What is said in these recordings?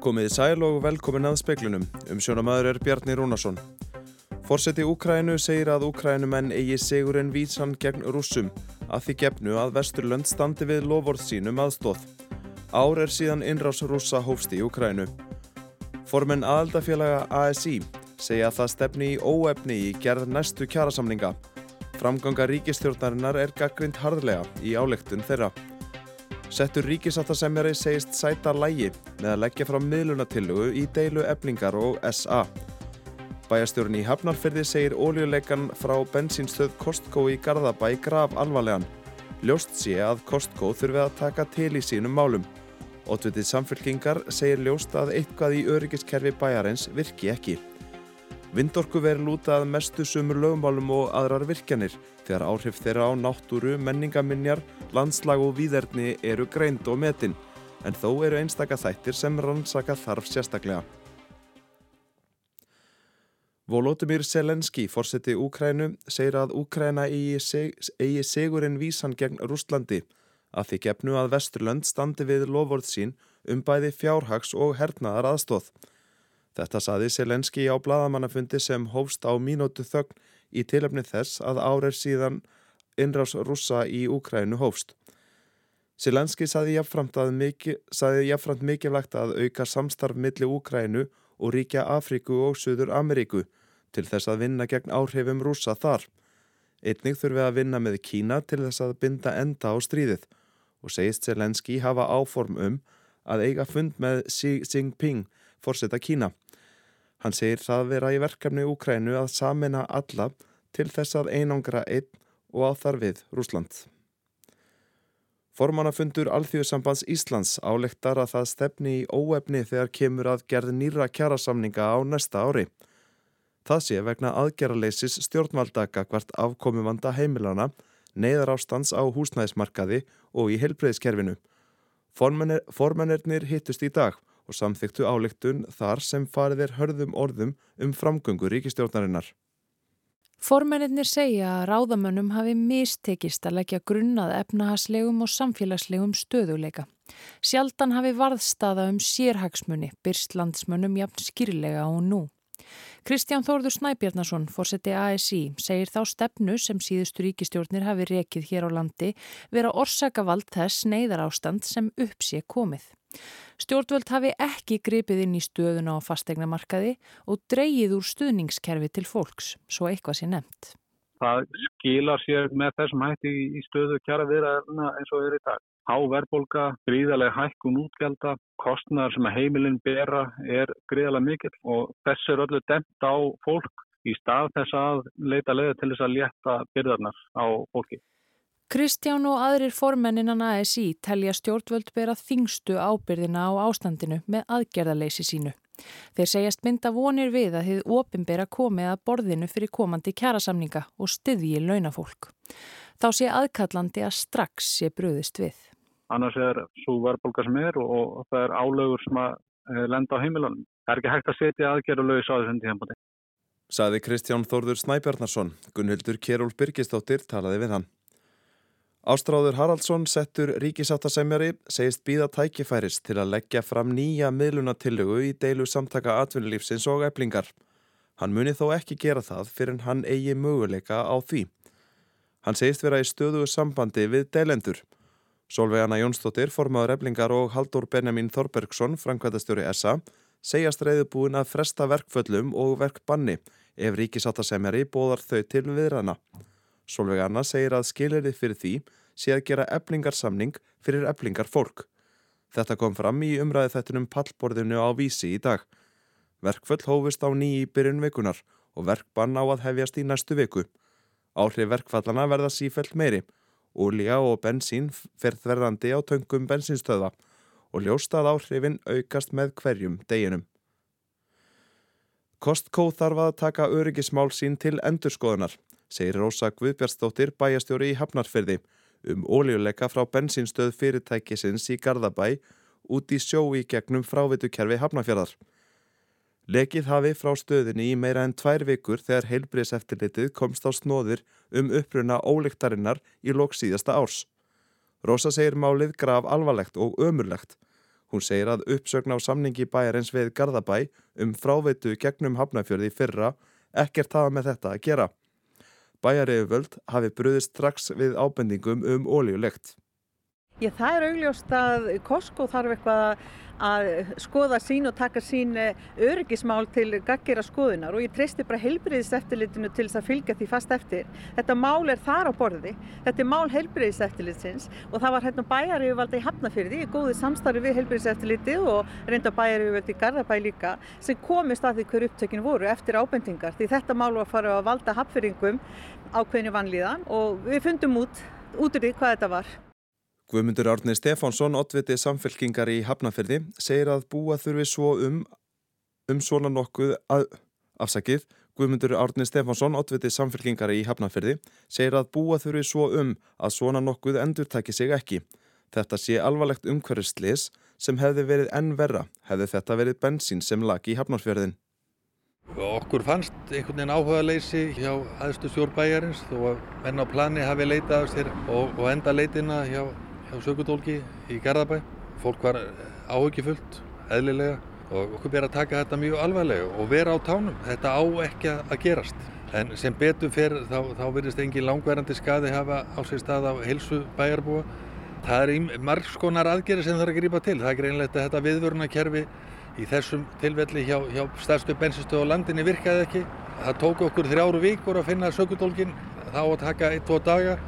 Komiði sæl og velkomin að speklunum. Um sjónamaður er Bjarni Rúnarsson. Forseti Úkrænu segir að Úkrænumenn eigi sigurinn vísan gegn rússum að því gefnu að Vesturlönd standi við lofórð sínum aðstóð. Ár er síðan innrás rússa hófst í Úkrænu. Formen aðaldafélaga ASI segja að það stefni í óefni í gerð næstu kjærasamninga. Framganga ríkistjórnarinnar er gaggrind harðlega í álegtun þeirra. Settur ríkisáttasemjari segist sæta lægi með að leggja frá miðlunatillugu í deilu eblingar og SA. Bæjastjórn í Hafnarfyrði segir óljuleikan frá bensínstöð Kostko í Garðabæ graf alvarlegan. Ljóst sé að Kostko þurfi að taka til í sínum málum. Ótvitið samfélkingar segir ljóst að eitthvað í öryggiskerfi bæjarins virki ekki. Vindorku veri lútað mestu sumur lögumálum og aðrar virkjanir þegar áhrif þeirra á náttúru, menningaminjar, landslag og výðerni eru greind og metin en þó eru einstaka þættir sem rannsaka þarf sérstaklega. Volodymyr Selenski, fórseti Úkrænu, segir að Úkræna eigi, seg, eigi segurinn vísan gegn Rústlandi að því gefnu að Vesturlönd standi við lofvörð sín um bæði fjárhags og hernaðar aðstóð. Þetta saði Selenski á bladamannafundi sem hófst á mínótu þögn í tilöfni þess að árið síðan innrás rússa í Úkrænu hófst. Selenski saði jafnframt, mikilvægt að auka samstarf milli Úkrænu og ríkja Afríku og Suður Ameríku til þess að vinna gegn áhrifum rússa þar. Einnig þurfi að vinna með Kína til þess að binda enda á stríðið og segist Selenski hafa áform um að eiga fund með Xi Jinping fórseta Kína. Hann segir það vera í verkefni Úkrænu að samina alla til þess að einangra einn og á þar við Rúsland. Formannafundur Alþjóðsambands Íslands álektar að það stefni í óefni þegar kemur að gerð nýra kjærasamninga á næsta ári. Það sé vegna aðgerraleysis stjórnvaldaka hvert afkomumanda heimilana, neyðar ástands á húsnæðismarkaði og í helbreyðskerfinu. Formennirnir hittust í dag og samþyktu áleiktun þar sem farið er hörðum orðum um framgöngu ríkistjórnarinnar. Formennir segja að ráðamönnum hafi mistekist að leggja grunnað efnahagslegum og samfélagslegum stöðuleika. Sjaldan hafi varðstaða um sérhagsmunni byrst landsmönnum jafn skýrlega og nú. Kristján Þórður Snæbjarnason, fórseti ASI, segir þá stefnu sem síðustu ríkistjórnir hafi rekið hér á landi vera orsakavald þess neyðar ástand sem uppsé komið. Stjórnvöld hafi ekki gripið inn í stöðuna á fastegnamarkaði og dreyið úr stuðningskerfi til fólks, svo eitthvað sé nefnt. Það skilar sér með þessum hætti í stöðu kjara viðræðina eins og er í dag. Há verðbólka, gríðarlega hækkun útgelda, kostnæðar sem heimilinn bera er gríðarlega mikill og þess er öllu demt á fólk í stað þess að leita leiða til þess að létta byrðarnar á fólki. Kristján og aðrir formenninan ASI telja stjórnvöld bera þingstu ábyrðina á ástandinu með aðgerðaleysi sínu. Þeir segjast mynda vonir við að þið ofinbera komið að borðinu fyrir komandi kjærasamninga og styðji launafólk. Þá sé aðkallandi að strax sé bröðist við. Annars er svo verðbólka sem er og það er álögur sem að eh, lenda á heimilanum. Það er ekki hægt að setja aðgerðalögis á þessum tíðanbúti. Saði Kristján Þórður Snæbjarnarsson. Gunnhildur Kjærúl Byrkistóttir talaði við hann. Ástráður Haraldsson settur ríkisáttasemjari segist býða tækifæris til að leggja fram nýja miðlunatillögu í deilu samtaka atvinnulífsins og eblingar. Hann muni þó ekki gera það fyrir hann eigi möguleika á því. Hann segist vera í stöðu sambandi við deilendur. Solveigana Jónsdóttir, formadur eblingar og Haldur Benjamin Þorbergsson, framkvæmtastjóri SA, segjast reyðubúin að fresta verkföllum og verkbanni ef ríkisáttasemjari bóðar þau til viðrana. Solveig Anna segir að skilirði fyrir því sé að gera eblingarsamning fyrir eblingar fólk. Þetta kom fram í umræði þettunum pallborðinu á vísi í dag. Verkföll hófust á nýji byrjun vikunar og verkbann á að hefjast í næstu viku. Áhrif verkfallana verða sífælt meiri. Ólíja og bensín ferð verðandi á töngum bensinstöða og ljóstað áhrifin aukast með hverjum deginum. Kostkó þarf að taka öryggismál sín til endurskoðunar segir Rósa Guðbjörnsdóttir bæjastjóri í Hafnarferði um ólíuleika frá bensinstöð fyrirtækisins í Garðabæ út í sjó í gegnum frávitukerfi Hafnarfjörðar. Lekið hafi frá stöðinni í meira en tvær vikur þegar heilbriðseftirlitið komst á snóðir um uppruna ólíktarinnar í lóks síðasta árs. Rósa segir málið graf alvarlegt og ömurlegt. Hún segir að uppsögn á samningi bæjarins við Garðabæ um fráveitu gegnum hafnafjörði fyrra ekkert hafa með þetta að gera. Bæjarriðuvöld hafi bröðist strax við ábendingum um óljulegt. Ég, það er augljóst að Costco þarf eitthvað að skoða sín og taka sín eh, öryggismál til gaggira skoðunar og ég treysti bara heilbriðiseftilitinu til þess að fylgja því fast eftir. Þetta mál er þar á borði, þetta er mál heilbriðiseftilitsins og það var hérna bæjarjöfvaldi í Hafnafyrði í góði samstarfi við heilbriðiseftiliti og reynda bæjarjöfvaldi í Garðabæ líka sem komist að því hver upptökin voru eftir ábendingar því þetta mál var að fara að valda hafnfyrringum ákveðinu vanlíðan og við fundum út út Guðmundur Árni Stefánsson, oddviti samfélkingar í Hafnafjörði, segir að búa þurfi svo um, um svona nokkuð að, afsakið, Guðmundur Árni Stefánsson, oddviti samfélkingar í Hafnafjörði, segir að búa þurfi svo um að svona nokkuð endur taki sig ekki. Þetta sé alvarlegt umhverfislis sem hefði verið enn verra, hefði þetta verið bensín sem lag í Hafnarfjörðin. Okkur fannst einhvern veginn áhuga leysi hjá aðstu stjórnbæjarins þó að menn á plani hafi leitað sér og, og enda leitina hjá hjá sökudólki í Garðabæ. Fólk var áhugifullt, eðlilega og okkur ber að taka þetta mjög alvarlega og vera á tánum. Þetta á ekki að gerast. En sem betur fyrir þá, þá verðist engin langverandi skadi hafa á sér stað á helsu bæjarbúa. Það er margskonar aðgerið sem það er að grípa til. Það er greinlegt að þetta viðvörunarkerfi í þessum tilvelli hjá, hjá stærstu bensinstöðu á landinni virkaði ekki. Það tók okkur þrjáru vikur að finna sökudólkin, þá að taka ein, tvo daga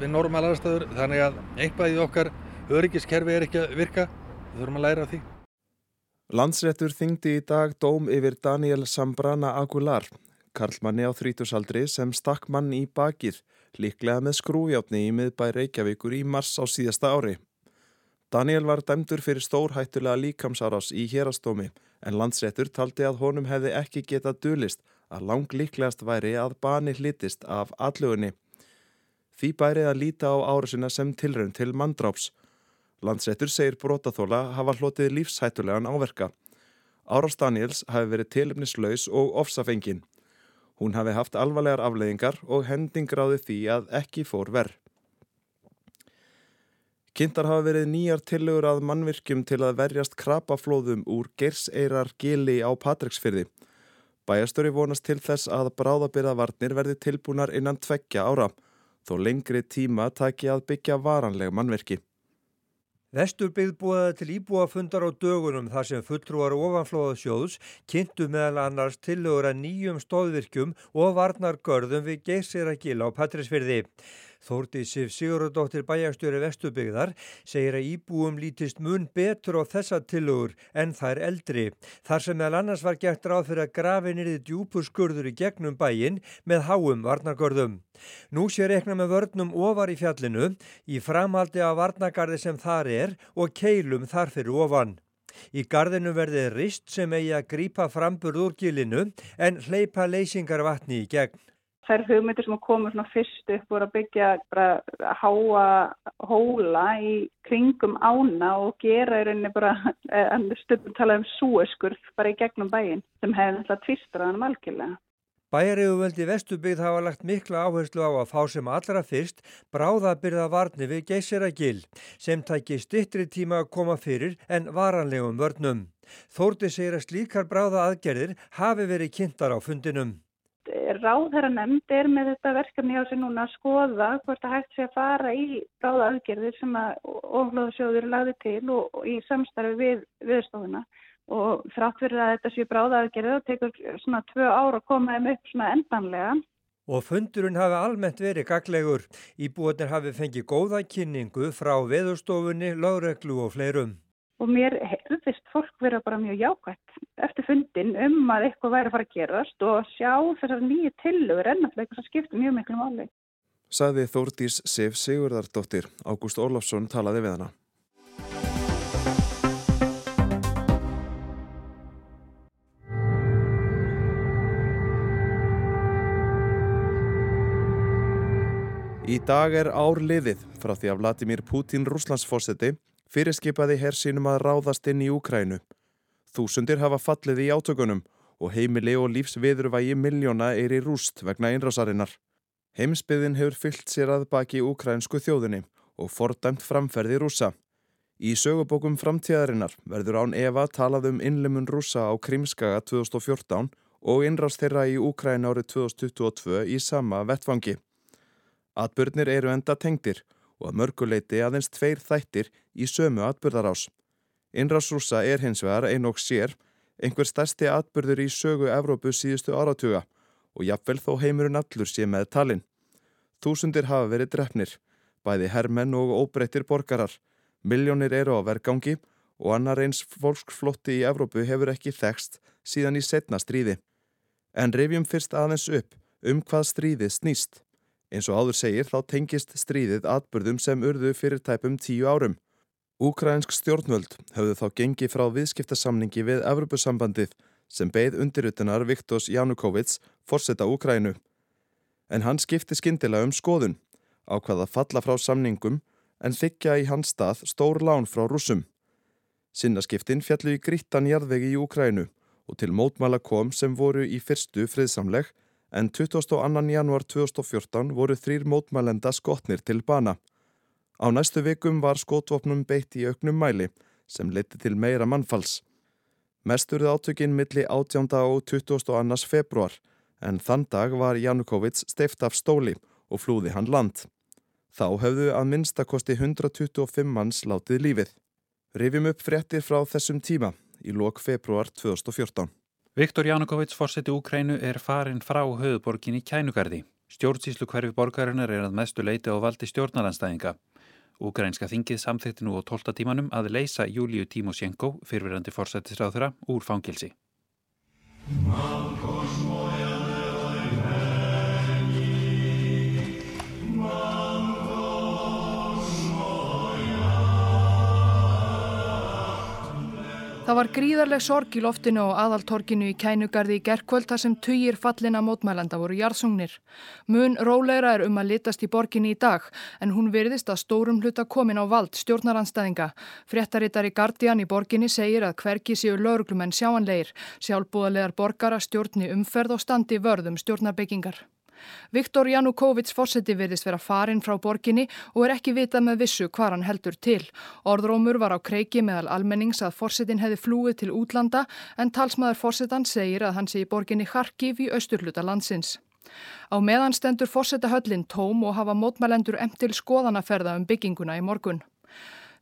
við normal aðstæður þannig að einhvað í okkar öryggiskerfi er ekki að virka. Við þurfum að læra því. Landsréttur þingdi í dag dóm yfir Daniel Sambrana Aguilar Karlmanni á þrítusaldri sem stakk mann í bakið líklega með skrújáttni í miðbæ Reykjavíkur í mars á síðasta ári. Daniel var dæmdur fyrir stórhættulega líkamsárás í hérastómi en landsréttur taldi að honum hefði ekki getað dulist að lang líklegast væri að bani hlitist af allugunni Því bærið að líta á árasina sem tilraun til manndráps. Landsrættur segir brotaþóla hafa hlotið lífshættulegan áverka. Áras Daniels hafi verið tilumnislaus og ofsafengin. Hún hafi haft alvarlegar afleiðingar og hendingráði því að ekki fór verð. Kynntar hafa verið nýjar tillögur að mannvirkjum til að verjast krapaflóðum úr gerseirar gili á Patræksfyrði. Bæjastöri vonast til þess að bráðabyrðavarnir verði tilbúnar innan tveggja ára þó lengri tíma taki að byggja varanleg mannverki. Vesturbyggð búaði til íbúafundar á dögunum þar sem fulltrúar ofanflóðasjóðs kynntu meðal annars tillögur að nýjum stóðvirkjum og varnargörðum við geysir að gila á Patrísfyrði. Þórti Sif Sigurðardóttir bæjastjóri Vestubyggðar segir að íbúum lítist mun betur á þessa tilugur en er eldri. Þar sem meðal annars var gert ráð fyrir að grafin er þið djúpur skurður í gegnum bæin með háum varnargörðum. Nú sé rekna með vörnum ofar í fjallinu í framaldi af varnagarði sem þar er og keilum þar fyrir ofan. Í gardinu verði rist sem eigi að grípa framburð úr gilinu en hleypa leysingar vatni í gegn þær hugmyndir sem komur fyrst upp voru að byggja bara háa hóla í kringum ána og gera í rauninni bara, en stundum tala um súeskurð bara í gegnum bæin sem hefði náttúrulega tvistraðan algjörlega. Bæjarriðuvöldi Vestubyggð hafa lagt mikla áherslu á að fá sem allra fyrst bráðabyrða varni við geysiragil sem tæki stittri tíma að koma fyrir en varanlegum vörnum. Þórti segir að slíkar bráða aðgerðir hafi verið kynntar á fundinum ráðherra nefnd er með þetta verkefni á sig núna að skoða hvort að hægt sé að fara í ráða aðgerðir sem að oflóðsjóður lagði til og, og í samstarfi við viðstofuna og þrátt fyrir að þetta sé bráða aðgerðið og tekur svona tvö ára að koma þeim upp svona endanlega. Og fundurinn hafi almennt verið gaglegur. Íbúinir hafi fengið góða kynningu frá veðurstofunni, lágreglu og fleirum og mér hefðist fólk vera bara mjög jákvæmt eftir fundin um að eitthvað væri að fara að gerast og sjá þessar nýju tillögur eitthvað sem skiptir mjög miklu máli. Saði Þórdís Sif Sigurðardóttir. Ágúst Ólafsson talaði við hana. Í dag er ár liðið frá því að Vladimir Putin rúslandsfósetti fyrirskipaði herr sínum að ráðast inn í Úkrænu. Þúsundir hafa fallið í átökunum og heimili og lífsviðurvægi miljóna er í rúst vegna einrásarinnar. Heimsbyðin hefur fyllt sér að baki úkrænsku þjóðinni og fordæmt framferði rúsa. Í sögubókum framtíðarinnar verður án Eva talað um innlimun rúsa á Krimskaga 2014 og innrást þeirra í Úkræn árið 2022 í sama vettfangi. Atbyrnir eru enda tengdir og að mörguleiti aðeins tveir þættir í sömu atbyrðarás. Innrást rúsa er hins vegar ein og sér einhver stærsti atbyrður í sögu Evrópu síðustu áratuga og jafnvel þó heimurinn allur sé með talinn. Þúsundir hafa verið drefnir, bæði hermenn og óbreyttir borgarar Miljónir eru á vergangi og annar eins fólksflotti í Evrópu hefur ekki þekst síðan í setna stríði. En revjum fyrst aðeins upp um hvað stríðið snýst. Eins og áður segir þá tengist stríðið atbyrðum sem urðu fyrir tæpum tíu árum. Úkrænsk stjórnvöld höfðu þá gengið frá viðskiptasamningi við Evrópusambandið sem beigð undirutunar Viktors Janukovits forsetta Úkrænu. En hann skipti skindilega um skoðun á hvaða falla frá samningum en þykja í hans stað stór lán frá rúsum. Sinnaskiptin fjallu í grittan jarðvegi í Úkrænu og til mótmæla kom sem voru í fyrstu friðsamleg en 22. januar 2014 voru þrýr mótmælenda skotnir til bana. Á næstu vikum var skotvopnum beitt í auknum mæli sem leti til meira mannfalls. Mesturð átökinn milli 18. og 22. februar en þann dag var Janukovits steift af stóli og flúði hann land. Þá höfðu að minnstakosti 125 manns látið lífið. Rifjum upp fréttir frá þessum tíma í lok februar 2014. Viktor Janukovits fórseti Úkrænu er farin frá höfuborgin í Kænugarði. Stjórnsíslu hverfi borgarinnar er að mestu leiti á valdi stjórnaranstæðinga. Úkrænska þingið samþýtti nú á 12 tímanum að leysa Júliu Tímosjenko, fyrfirandi fórsetisráðura, úr fangilsi. Það var gríðarleg sorg í loftinu og aðaltorkinu í kænugarði í gerkvöld þar sem tugir fallina mótmælanda voru jarðsungnir. Mun róleira er um að litast í borginni í dag en hún virðist að stórum hluta komin á vald stjórnaranstæðinga. Fréttarittari Guardian í borginni segir að hverki séu lauruglumenn sjáanleir, sjálfbúðalegar borgara stjórni umferð og standi vörðum stjórnarbyggingar. Viktor Janukovits fórseti virðist vera farin frá borginni og er ekki vitað með vissu hvar hann heldur til. Orðrómur var á kreiki meðal almennings að fórsetin hefði flúið til útlanda en talsmaður fórsetan segir að hann sé í borginni Kharkiv í austurluta landsins. Á meðan stendur fórseta höllin tóm og hafa mótmælendur emtil skoðanaferða um bygginguna í morgun.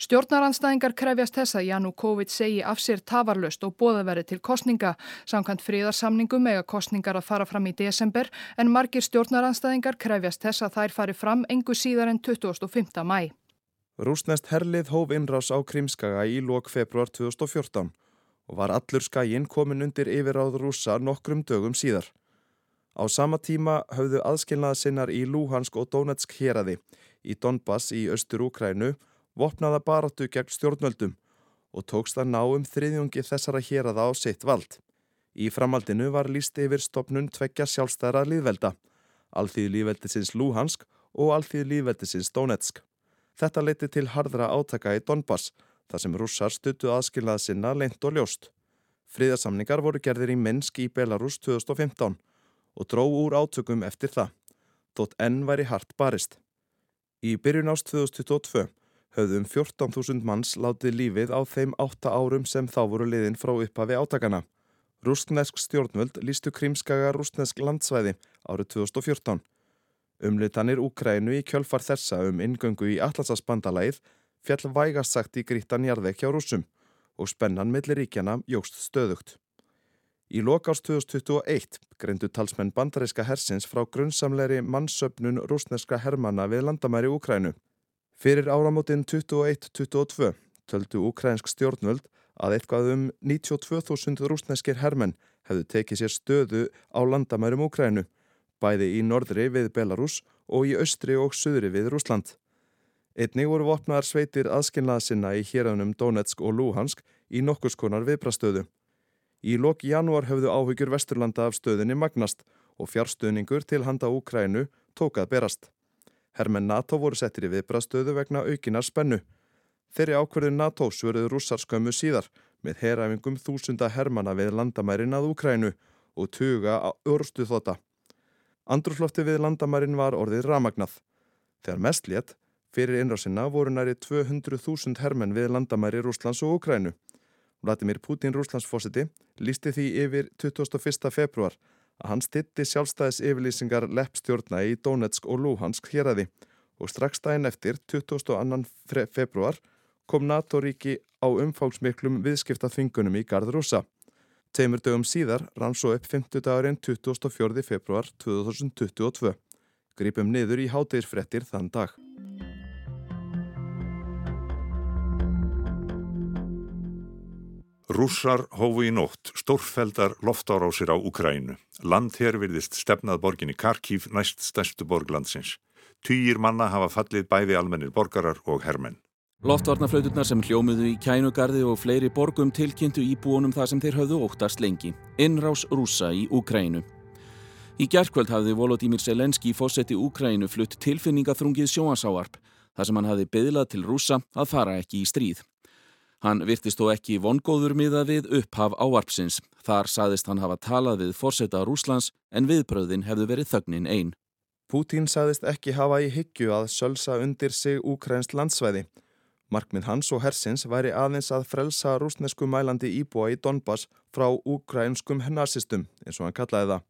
Stjórnaranstæðingar krefjast þess að Janukóvit segi af sér tafarlöst og bóðaveri til kostninga. Samkvæmt fríðarsamningum eiga kostningar að fara fram í desember en margir stjórnaranstæðingar krefjast þess að þær fari fram engu síðar en 25. mæ. Rúsnest herlið hóf innrás á Krímskaga í lok februar 2014 og var allur skæin komin undir yfiráð rúsa nokkrum dögum síðar. Á sama tíma höfðu aðskilnaða sinnar í Lúhansk og Donetsk héradi í Donbass í austur Úkrænu vopnaða baratu gegn stjórnvöldum og tókst að ná um þriðjungi þessara héraða á sitt vald. Í framaldinu var líst yfir stopnun tveggja sjálfstæra líðvelda, alþýð líðveldisins Lúhansk og alþýð líðveldisins Donetsk. Þetta leiti til hardra átaka í Donbass, þar sem rússar stuttu aðskilnaða sinna leint og ljóst. Fríðarsamningar voru gerðir í Minsk í Belarus 2015 og dró úr átökum eftir það, þótt enn væri hart barist. Í byrjun ást 2022 höfðum 14.000 manns látið lífið á þeim átta árum sem þá voru liðin frá upphafi átakana. Rústnesk stjórnvöld lístu krímskaga rústnesk landsvæði árið 2014. Umlitanir Úkrænu í kjölfar þessa um ingöngu í Atlasasbandalæð fjall vægast sagt í grítan jarðvekja rúsum og spennan millir ríkjana jógst stöðugt. Í lokást 2021 greindu talsmenn bandaríska hersins frá grunnsamleiri mannsöpnun rúsneska hermana við landamæri Úkrænu. Fyrir áramótin 21-22 töldu ukrænsk stjórnvöld að eitthvað um 92.000 rúsneskir hermenn hefðu tekið sér stöðu á landamærum Ukrænu, bæði í norðri við Belarus og í austri og söðri við Rúsland. Einnig voru vopnaðar sveitir aðskilnaða sinna í héranum Donetsk og Luhansk í nokkus konar viðbrastöðu. Í lok janúar höfðu áhyggjur Vesturlanda af stöðinni magnast og fjárstöðningur til handa Ukrænu tókað berast. Hermenn NATO voru settir í viðbrastöðu vegna aukinar spennu. Þeirri ákverðu NATO svöruðu rússar skömmu síðar með heræfingum þúsunda hermana við landamærin að Úkrænu og tuga á örstu þóta. Andrúflótti við landamærin var orðið ramagnað. Þegar mest létt Fyrir innrásinna voru næri 200.000 hermenn við landamæri Rúslands og Ukrænu. Vladimir Putin Rúslandsfósiti lísti því yfir 21. februar að hann stitti sjálfstæðis yfirlýsingar leppstjórna í Donetsk og Luhansk héræði og strax daginn eftir 22. februar kom NATO-ríki á umfáksmiklum viðskipta þvingunum í Garð Rúsa. Teimur dögum síðar rann svo upp 50 dagurinn 24. februar 2022. Gripum niður í hátegisfrettir þann dag. Rússar hófu í nótt stórfeldar loftárásir á Ukrænu. Land hér virðist stefnað borginni Karkív næst stærstu borglandsins. Týjir manna hafa fallið bæði almennir borgarar og hermenn. Loftvarnaflauturnar sem hljómiðu í kænugarði og fleiri borgum tilkynntu íbúunum það sem þeir höfðu óttast lengi. Innrás rúsa í Ukrænu. Í gerðkvöld hafði Volodymyr Selenski fósetti Ukrænu flutt tilfinningaþrungið sjóasáarp þar sem hann hafði byðlað til rúsa að fara ekki í stríð. Hann virtist þó ekki vongóður miða við upphaf áarpsins. Þar saðist hann hafa talað við fórseta Rúslands en viðbröðin hefðu verið þögnin einn. Pútín saðist ekki hafa í hyggju að sölsa undir sig úkrænst landsvæði. Markmið hans og hersins væri aðeins að frelsa rúsnesku mælandi íbúa í Donbass frá úkrænskum nazistum, eins og hann kallaði það.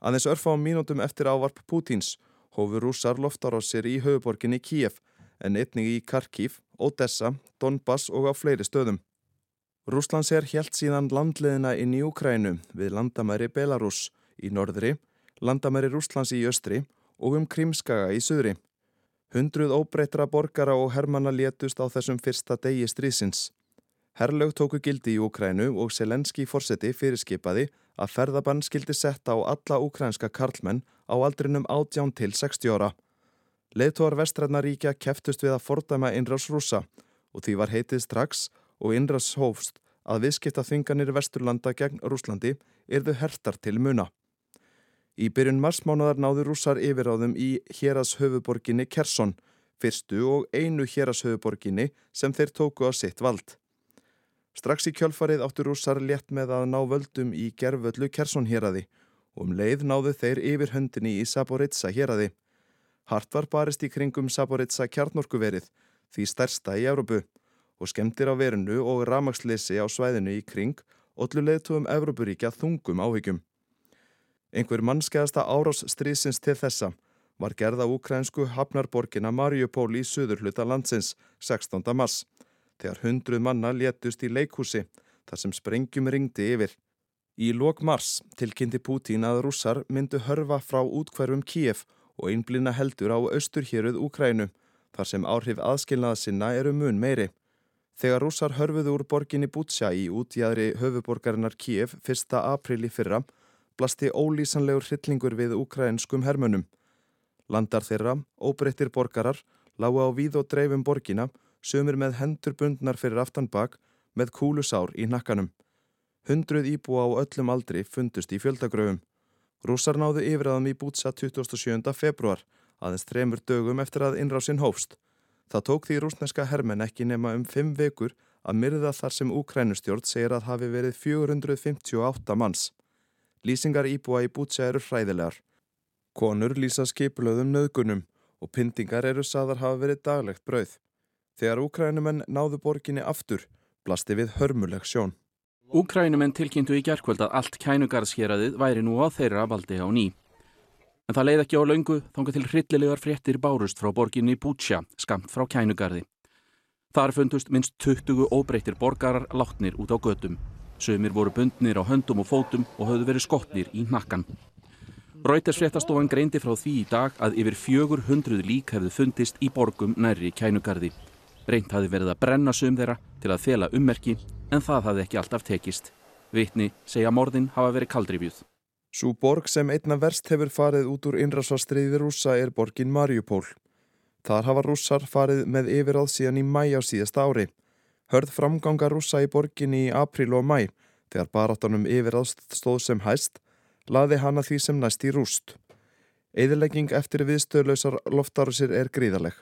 Aðeins örfa á mínútum eftir ávarp Pútins hófu rúsar loftar á sér í höfuborginni Kíef en einnig í Karkív, Odessa, Donbass og á fleiri stöðum. Rúslands er helt síðan landleðina inn í Ukrænu við landamæri Belarus í norðri, landamæri Rúslands í östri og um Krímskaga í söðri. Hundruð óbreytra borgara og hermanna létust á þessum fyrsta degi strísins. Herlaug tóku gildi í Ukrænu og Selenski fórseti fyrirskipaði að ferðabann skildi setta á alla ukrænska karlmenn á aldrinum 18 til 60 ára. Leðtóar vestræðnaríkja keftust við að fordæma innrás rúsa og því var heitið strax og innrás hófst að viðskipta þinganir vesturlanda gegn Rúslandi erðu hertar til muna. Í byrjun marsmánaðar náðu rússar yfiráðum í hérashöfuborginni Kersson, fyrstu og einu hérashöfuborginni sem þeir tóku á sitt vald. Strax í kjölfarið áttu rússar létt með að ná völdum í gerföllu Kersson héræði og um leið náðu þeir yfir höndinni í Saboritsa héræði. Hart var barist í kringum Saboritsa kjarnorkuverið, því stærsta í Európu, og skemmtir á verinu og ramagsleysi á svæðinu í kring ollu leðtúum Európuríkja þungum áhyggjum. Einhver mannskeiðasta árás strísins til þessa var gerða úkrænsku hafnarborgina Mariupól í söðurhluta landsins 16. mars, þegar hundruð manna létust í leikhúsi þar sem sprengjum ringdi yfir. Í lok mars tilkynnti Pútín að rússar myndu hörfa frá útkverfum Kíef og einblina heldur á austurhéruð Úkrænu, þar sem áhrif aðskilnaða sinna eru mun meiri. Þegar rússar hörfuðu úr borginni Bútsja í útjæðri höfuborgarinnar Kíef 1. april í fyrra, blasti ólýsanlegur hryllingur við úkrænskum hermunum. Landar þeirra, óbreyttir borgarar, lágu á víð og dreifum borgina, sömur með hendur bundnar fyrir aftan bak, með kúlusár í nakkanum. Hundruð íbúa á öllum aldri fundust í fjöldagröfum. Rússar náðu yfirraðum í Bútsa 27. februar, aðeins þremur dögum eftir að innrásinn hófst. Það tók því rúsneska hermen ekki nema um fimm vekur að myrða þar sem Ukrænustjórn segir að hafi verið 458 manns. Lýsingar íbúa í Bútsa eru hræðilegar. Konur lýsa skipulöðum nöðgunum og pyntingar eru saðar hafa verið daglegt brauð. Þegar Ukrænumenn náðu borginni aftur, blasti við hörmuleg sjón. Úkrænumenn tilkynntu í gerðkvöld að allt kænugarðshéradið væri nú á þeirra valdi á ný. En það leið ekki á laungu þángu til hryllilegar fréttir bárust frá borginni Bútsja, skamt frá kænugarði. Þar fundust minst 20 óbreyttir borgarar látnir út á gödum. Sumir voru bundnir á höndum og fótum og höfðu verið skotnir í nakkan. Rauters fréttastofan greindi frá því í dag að yfir 400 lík hefðu fundist í borgum nærri kænugarði. Reynt hafi verið að brenna sum þeirra til að þela ummerki en það hafði ekki alltaf tekist. Vitni segja morðin hafa verið kaldrifjuð. Sú borg sem einna verst hefur farið út úr innrásvastriði rúsa er borgin Mariupól. Þar hafa rússar farið með yfiráð síðan í mæ á síðasta ári. Hörð framganga rússa í borginni í april og mæ, þegar baráttanum yfiráðst stóð sem hæst, laði hana því sem næst í rúst. Eðilegging eftir viðstöðlausar loftarusir er gríðaleg.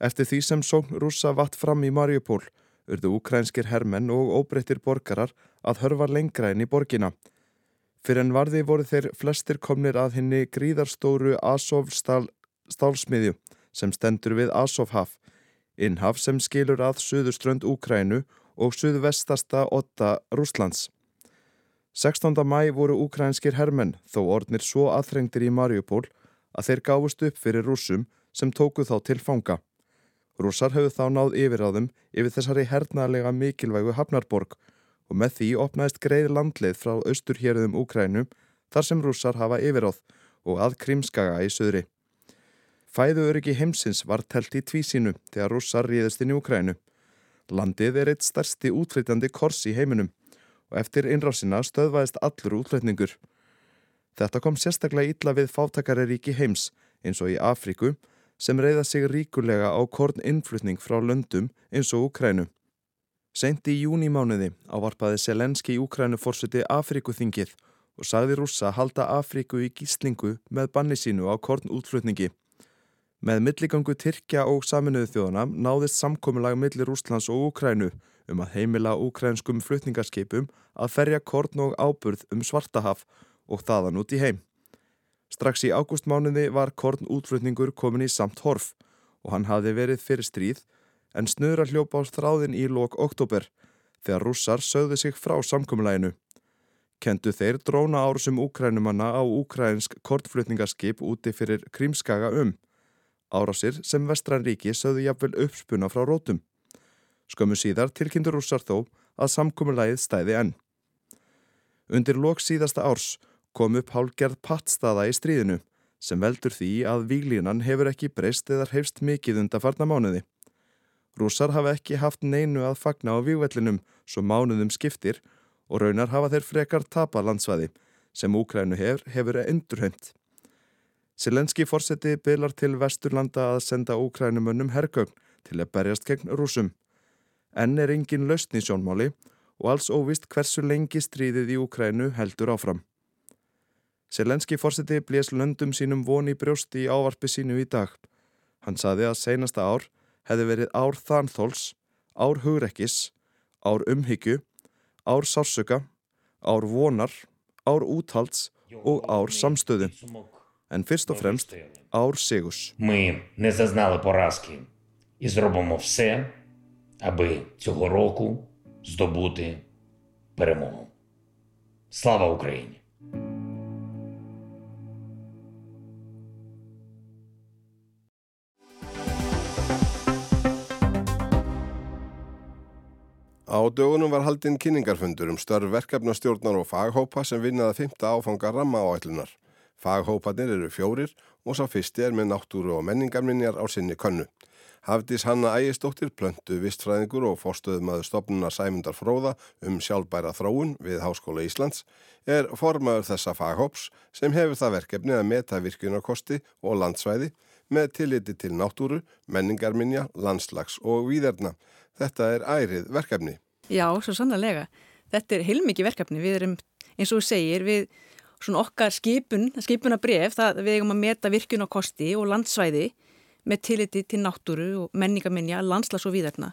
Eftir því sem sókn rússa vatt fram í Mariupól, urðu ukrænskir hermenn og óbreyttir borgarar að hörfa lengra inn í borgina. Fyrir en varði voru þeir flestir komnir að henni gríðarstóru Azov stál, stálsmiðju sem stendur við Asofhaf, innhaf sem skilur að suðuströnd Úkrænu og suðvestasta otta Rúslands. 16. mæ voru úkrænskir hermenn þó orðnir svo aðþrengtir í Mariupól að þeir gáfust upp fyrir rúsum sem tóku þá til fanga. Rússar höfðu þá náð yfiráðum yfir þessari hernaðlega mikilvægu hafnarborg og með því opnaðist greið landleið frá austurhjörðum Úkrænu þar sem rússar hafa yfiráð og að Krímskaga í söðri. Fæðu öryggi heimsins var telt í tvísínu þegar rússar ríðist inn í Úkrænu. Landið er eitt stærsti útflytjandi kors í heiminum og eftir innrásina stöðvæðist allur útflytningur. Þetta kom sérstaklega ítla við fátakareríki heims eins og í Afriku sem reyða sig ríkulega á korn innflutning frá löndum eins og Ukrænu. Seint í júnimánuði ávarpaði Selenski í Ukrænu fórseti Afrikuþingið og sagði rússa halda Afriku í gíslingu með banni sínu á korn útflutningi. Með milligangu Tyrkja og saminuðu þjóðana náðist samkominlag millir Rúslands og Ukrænu um að heimila ukrænskum flutningarskipum að ferja korn og áburð um Svartahaf og þaðan út í heim. Strax í ágústmánuði var korn útflutningur komin í samt horf og hann hafði verið fyrir stríð en snöðra hljópa á þráðin í lok oktober þegar rússar sögðu sig frá samkominnlæginu. Kendu þeir dróna árusum úkrænumanna á úkrænsk kortflutningarskip úti fyrir Krímskaga um. Árásir sem Vestran ríki sögðu jafnvel uppspuna frá rótum. Skömmu síðar tilkynntur rússar þó að samkominnlægið stæði enn. Undir lok síðasta árs kom upp hálgerð pattstaða í stríðinu sem veldur því að výlínan hefur ekki breyst eða hefst mikið undarfarna mánuði. Rússar hafa ekki haft neinu að fagna á výgvellinum svo mánuðum skiptir og raunar hafa þeir frekar tapa landsvæði sem Úkrænu hefur, hefur endurheimt. Selenski fórseti bylar til vesturlanda að senda Úkrænumönnum hergögn til að berjast gegn rúsum. Enn er engin lausn í sjónmáli og alls óvist hversu lengi stríðið í Úkrænu heldur áfram. Selenski fórseti blés löndum sínum voni brjósti í ávarpi sínu í dag. Hann saði að seinasta ár hefði verið ár þanþóls, ár hugrekkis, ár umhyggju, ár sársöka, ár vonar, ár úthalds og ár samstöðu. En fyrst og fremst ár sigus. Ми не зазнали поразки і зробимо все, аби цього року здобути перемогу. Слава Україні! Dögunum var haldinn kynningarfundur um störf verkefnastjórnar og faghópa sem vinnaði fymta áfanga ramma áætlunar. Faghópanir eru fjórir og sá fyrsti er með náttúru og menningarminjar á sinni könnu. Hafdís Hanna Ægistóttir, plöntu vistfræðingur og fórstöðumadur stopnuna Sæmundar Fróða um sjálfbæra þróun við Háskóla Íslands, er formaður þessa faghóps sem hefur það verkefni að meta virkunarkosti og landsvæði með tilliti til náttúru, menningarminja, landslags og výðerna. Þetta er ærið verkefni. Já, svo sannlega. Þetta er heilmikið verkefni. Við erum, eins og þú segir, við svona okkar skipun, skipuna bref, það við eigum að meta virkun á kosti og landsvæði með tilliti til náttúru og menningaminja, landslags og výðarna.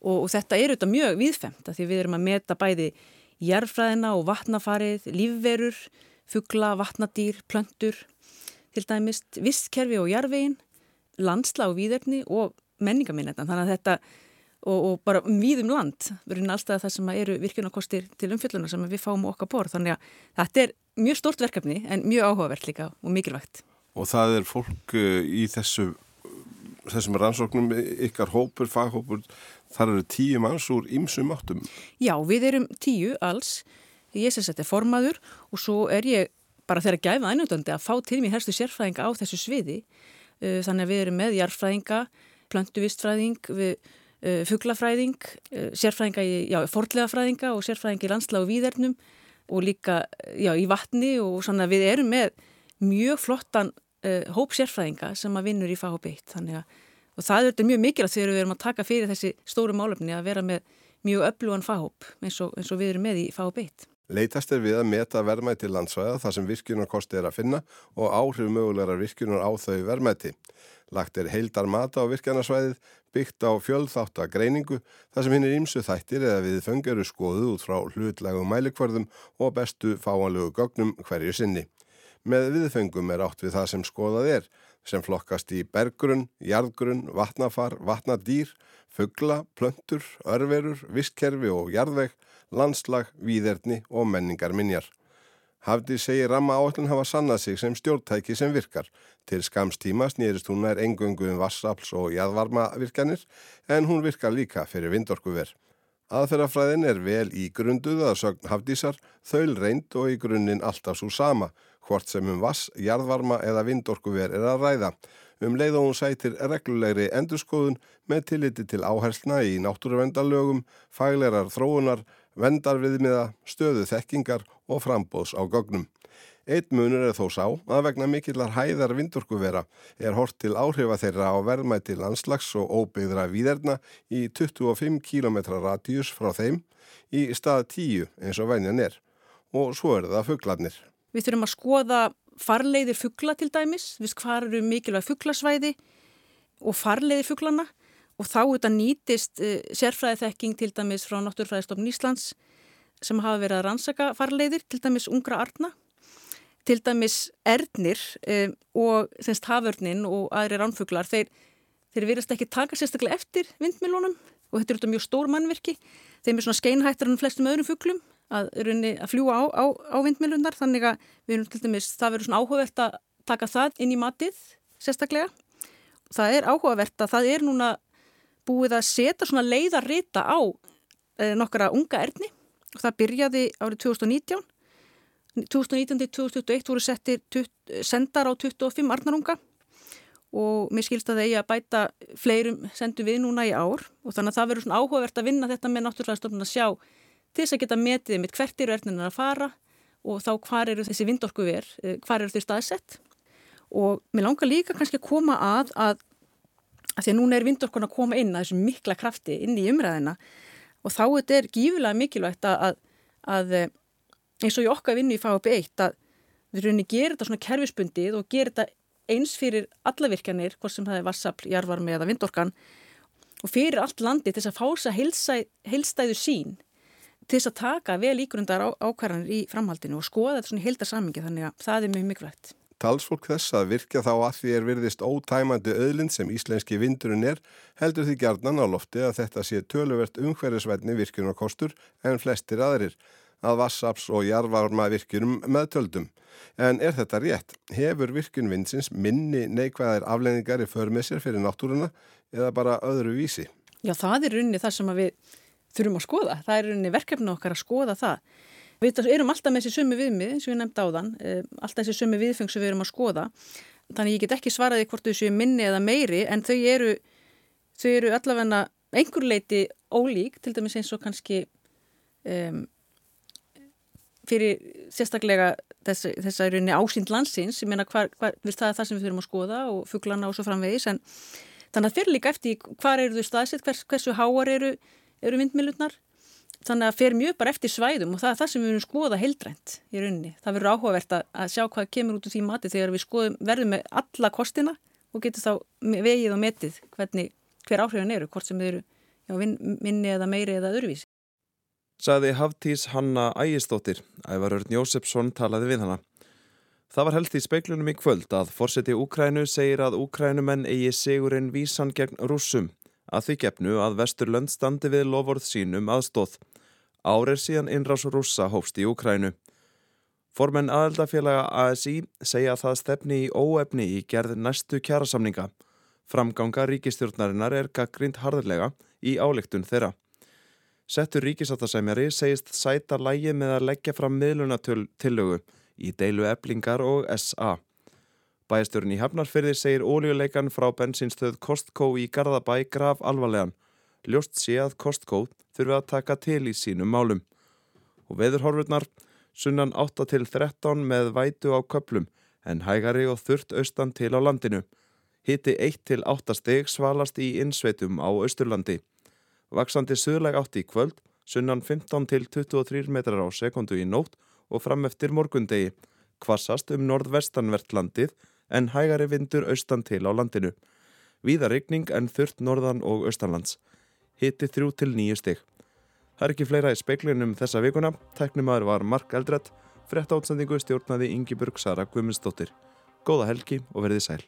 Og, og þetta er auðvitað mjög viðfemt því við erum að meta bæði jærfræðina og vatnafarið, lífverur, fuggla, vatnadýr, plöntur, til dæmis vistkerfi og jærvegin, landslag og výðarni og menningaminja. Þannig að þetta og, og bara um víðum land verður alltaf það sem eru virkunarkostir til umfjölduna sem við fáum okkar bór þannig að þetta er mjög stort verkefni en mjög áhugavert líka og mikilvægt. Og það er fólk uh, í þessu þessum rannsóknum ykkar hópur, faghópur þar eru tíu manns úr ymsum áttum. Já, við erum tíu alls. Ég sem þetta er formaður og svo er ég bara þeirra gæfa einundandi að fá til mér helstu sérfræðinga á þessu sviði. Uh, þannig að við erum með jarfræðinga plöntuvistfræðing, við uh, fuglafræðing, uh, sérfræðinga í já, fordlegafræðinga og sérfræðinga í landsla og výðernum og líka já, í vatni og svona við erum með mjög flottan uh, hóp sérfræðinga sem að vinnur í FHB1 þannig að og það er mjög mikilvægt þegar við erum að taka fyrir þessi stóru málefni að vera með mjög öflugan fahóp eins eins og við erum með í FHB1. Leitast er við að meta verðmæti landsvæða þar sem virkjunarkosti er að finna og áhrif mögulegar virkjunar á þau verðmæti. Lagt er heildar mata á virkjanarsvæðið, byggt á fjöldþáttagreiningu þar sem hinn er ímsu þættir eða við föngaru skoðu út frá hlutlægum mælikvörðum og bestu fáanlegu gögnum hverju sinni. Með viðfengum er átt við það sem skoðað er, sem flokkast í bergrunn, jarðgrunn, vatnafar, vatnadýr, fuggla, plöntur, örverur, vistkerfi og jarðveg, landslag, víðerni og menningar minjar. Hafdi segir ramma áallin hafa sannað sig sem stjórntæki sem virkar. Til skamstíma snýrist hún nær engöngu um vassafls og jæðvarmavirkanir en hún virkar líka fyrir vindorkuver. Aðferðafræðin er vel í grunduð að sögn hafdísar, þaul reynd og í grunninn alltaf svo sama, hvort sem um vass, jæðvarma eða vindorkuver er að ræða. Um leið og hún sætir reglulegri endurskoðun með tilliti til áherslna í náttúruvendalögum, faglerar þróunar, vendarviðmiða, stöðu þekkingar og frambóðs á gögnum. Eitt munur er þó sá að vegna mikillar hæðar vindorkuvera er hort til áhrifa þeirra á verðmæti landslags og óbyggðra výðerna í 25 km radíus frá þeim í stað 10 eins og venjan er. Og svo er það fugglarnir. Við þurfum að skoða farleiðir fuggla til dæmis, við hvað eru mikilvæg fugglasvæði og farleiðir fugglana og þá þetta nýtist uh, sérfræðiþekking til dæmis frá Náttúrfræðistofn Íslands sem hafa verið að rannsaka farleiðir, til dæmis ungra arna, til dæmis ernir um, og semst haförnin og aðri ránfuglar, þeir, þeir verðast ekki taka sérstaklega eftir vindmilónum og þetta er út af mjög stór mannverki, þeim er svona skeinhættar en flestum öðrum fuglum að, að fljúa á, á, á vindmilunar, þannig að við erum til dæmis, það verður svona áhugavert að taka það inn í matið sérstaklega. Það er áhugavert að það er núna búið að setja svona leiðarrita á e, nokkara unga erni og það byrjaði árið 2019 2019-2021 voru settir sendar á 25 arnarunga. Og mér skilst að það eigi að bæta fleirum sendum við núna í ár. Og þannig að það verður svona áhugavert að vinna þetta með náttúrlæðistofnun að sjá til þess að geta metið mitt hvert eru erðnina að fara og þá hvar eru þessi vindorku ver, eh, hvar eru þeir staðsett. Og mér langar líka kannski að koma að að, að því að núna er vindorkun að koma inn að þessu mikla krafti inn í umræðina og þá þetta er gífilega mikilvægt að, að eh, eins og í okkar vinnu í FAB1 að við rauninni gerum þetta svona kerfispundið og gerum þetta eins fyrir alla virkjanir, hvort sem það er vassafl, jarvarmi eða vindorkan og fyrir allt landi til þess að fása heilstæðu sín til þess að taka vel ígrundar ákvarðanir í framhaldinu og skoða þetta svona heildarsamingi þannig að það er mjög mikilvægt. Talsfólk þess að virkja þá að því er virðist ótæmandi öðlind sem íslenski vindurinn er heldur því gjarnan á lofti að þetta sé töluvert umhverjusvætni virkjunarkostur en flestir aðrir að vassaps og jarvarma virkjunum meðtöldum. En er þetta rétt? Hefur virkjun vindsins minni neikvæðar afleiningar í förmessir fyrir náttúruna eða bara öðru vísi? Já, það er runni það sem við þurfum að skoða. Það er runni verkefni okkar að skoða það. Við erum alltaf með þessi sumi viðmið, eins og ég nefndi á þann, eh, alltaf þessi sumi viðfeng sem við erum að skoða. Þannig ég get ekki svaraði hvort þau séu minni eða meiri, en þau eru, þau eru allavegna einhver leiti ólík, til dæmis eins og kannski um, fyrir sérstaklega þess, þess að rauninni ásýnd landsins, ég meina það er það sem við þurfum að skoða og fugglana og svo framvegis en þannig að fyrir líka eftir hvar eru þau staðsitt, hvers, hversu háar eru, eru vindmilurnar þannig að fyrir mjög bara eftir svæðum og það er það sem við verðum skoða heildrænt í rauninni. Það verður áhugavert að, sjá hvað kemur út úr því mati þegar við skoðum, verðum með alla kostina og getum þá vegið og metið hvernig, hver áhrifin eru, hvort sem eru já, minni eða meiri eða öðruvísi sagði Haftís Hanna Ægistóttir. Ævar Örn Jósefsson talaði við hana. Það var held í speiklunum í kvöld að fórseti Úkrænu segir að Úkrænumenn eigi sigurinn vísan gegn rússum að því gefnu að Vesturlönd standi við lofórð sínum aðstóð. Árið síðan innrás rússa hófst í Úkrænu. Formenn aðeldafélaga ASI segja að það stefni í óefni í gerð næstu kjærasamninga. Framganga ríkistjórnarinnar er gaggrind harðlega í áleiktun þeirra. Settur ríkisáttasemjari segist sæta lægi með að leggja fram miðlunatillögu í deilu eblingar og SA. Bæjastjórn í Hafnarfyrði segir ólíuleikan frá bensinstöð Kostko í Garðabæ graf alvarlegan. Ljóst sé að Kostko þurfi að taka til í sínum málum. Og veðurhorfurnar sunnan 8 til 13 með vætu á köplum en hægari og þurft austan til á landinu. Hitti 1 til 8 steg svalast í innsveitum á Östurlandi. Vaksandi suðleg átt í kvöld, sunnan 15 til 23 metrar á sekundu í nótt og fram eftir morgundegi. Kvassast um norðvestanvertlandið en hægari vindur austan til á landinu. Víða regning en þurft norðan og austanlands. Hitti þrjú til nýju stygg. Það er ekki fleira í speiklinum þessa vikuna. Tæknumadur var Mark Eldredd. Frett átsendingu stjórnaði Ingi Burg Sara Guimundsdóttir. Góða helgi og verðið sæl.